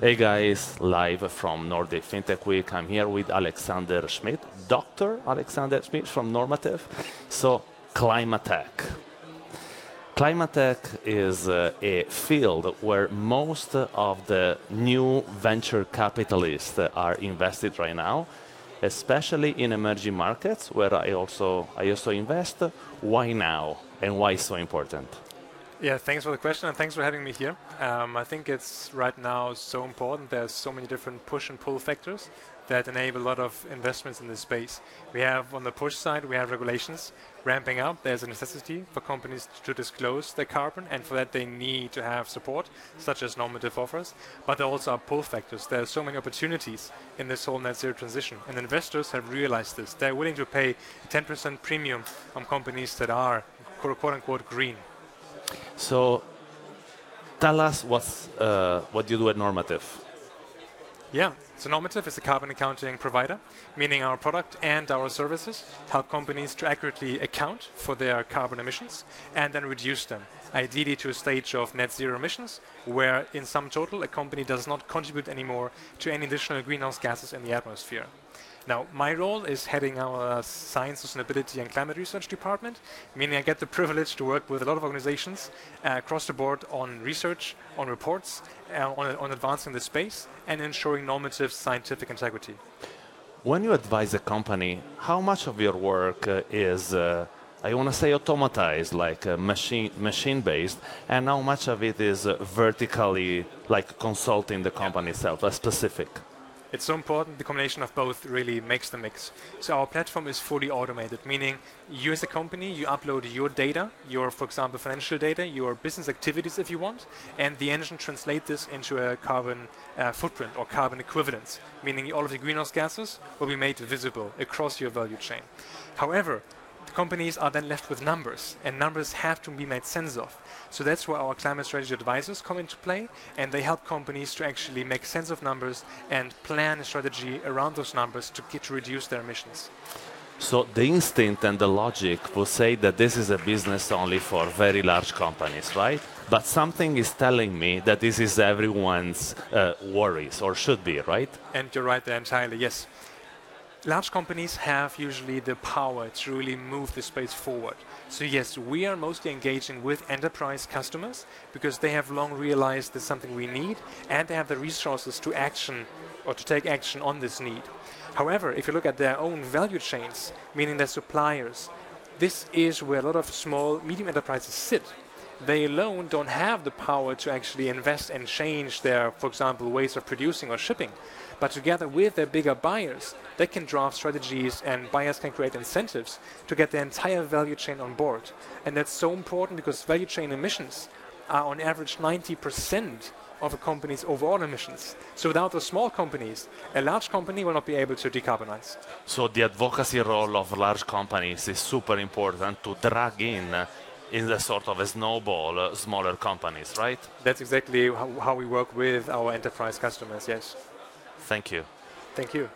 Hey guys, live from Nordic FinTech Week. I'm here with Alexander Schmidt, Dr. Alexander Schmidt from Normative. So, climate tech. Climate tech is uh, a field where most of the new venture capitalists are invested right now, especially in emerging markets where I also, I also invest. Why now and why so important? Yeah, thanks for the question and thanks for having me here. Um, I think it's right now so important. There's so many different push and pull factors that enable a lot of investments in this space. We have on the push side, we have regulations ramping up. There's a necessity for companies to disclose their carbon, and for that they need to have support, such as normative offers. But there also are pull factors. There are so many opportunities in this whole net zero transition, and investors have realized this. They're willing to pay 10% premium on companies that are quote unquote green. So, tell us what's, uh, what you do at Normative. Yeah, so Normative is a carbon accounting provider, meaning our product and our services help companies to accurately account for their carbon emissions and then reduce them, ideally to a stage of net zero emissions, where in sum total a company does not contribute anymore to any additional greenhouse gases in the atmosphere. Now, my role is heading our science, sustainability, and climate research department, meaning I get the privilege to work with a lot of organizations uh, across the board on research, on reports, uh, on, on advancing the space, and ensuring normative scientific integrity. When you advise a company, how much of your work uh, is uh, I want to say automatized, like uh, machine machine based, and how much of it is uh, vertically, like consulting the company itself, a specific. It's so important, the combination of both really makes the mix. So our platform is fully automated, meaning you as a company, you upload your data, your, for example, financial data, your business activities if you want, and the engine translates this into a carbon uh, footprint or carbon equivalence, meaning all of the greenhouse gases will be made visible across your value chain. However, companies are then left with numbers, and numbers have to be made sense of. So that's where our climate strategy advisors come into play, and they help companies to actually make sense of numbers and plan a strategy around those numbers to get to reduce their emissions. So the instinct and the logic will say that this is a business only for very large companies, right? But something is telling me that this is everyone's uh, worries, or should be, right? And you're right there entirely, yes large companies have usually the power to really move the space forward. So yes, we are mostly engaging with enterprise customers because they have long realized there's something we need and they have the resources to action or to take action on this need. However, if you look at their own value chains, meaning their suppliers, this is where a lot of small, medium enterprises sit they alone don't have the power to actually invest and change their, for example, ways of producing or shipping. But together with their bigger buyers, they can draft strategies and buyers can create incentives to get the entire value chain on board. And that's so important because value chain emissions are on average 90% of a company's overall emissions. So without the small companies, a large company will not be able to decarbonize. So the advocacy role of large companies is super important to drag in in the sort of a snowball uh, smaller companies, right? That's exactly how, how we work with our enterprise customers, yes. Thank you. Thank you.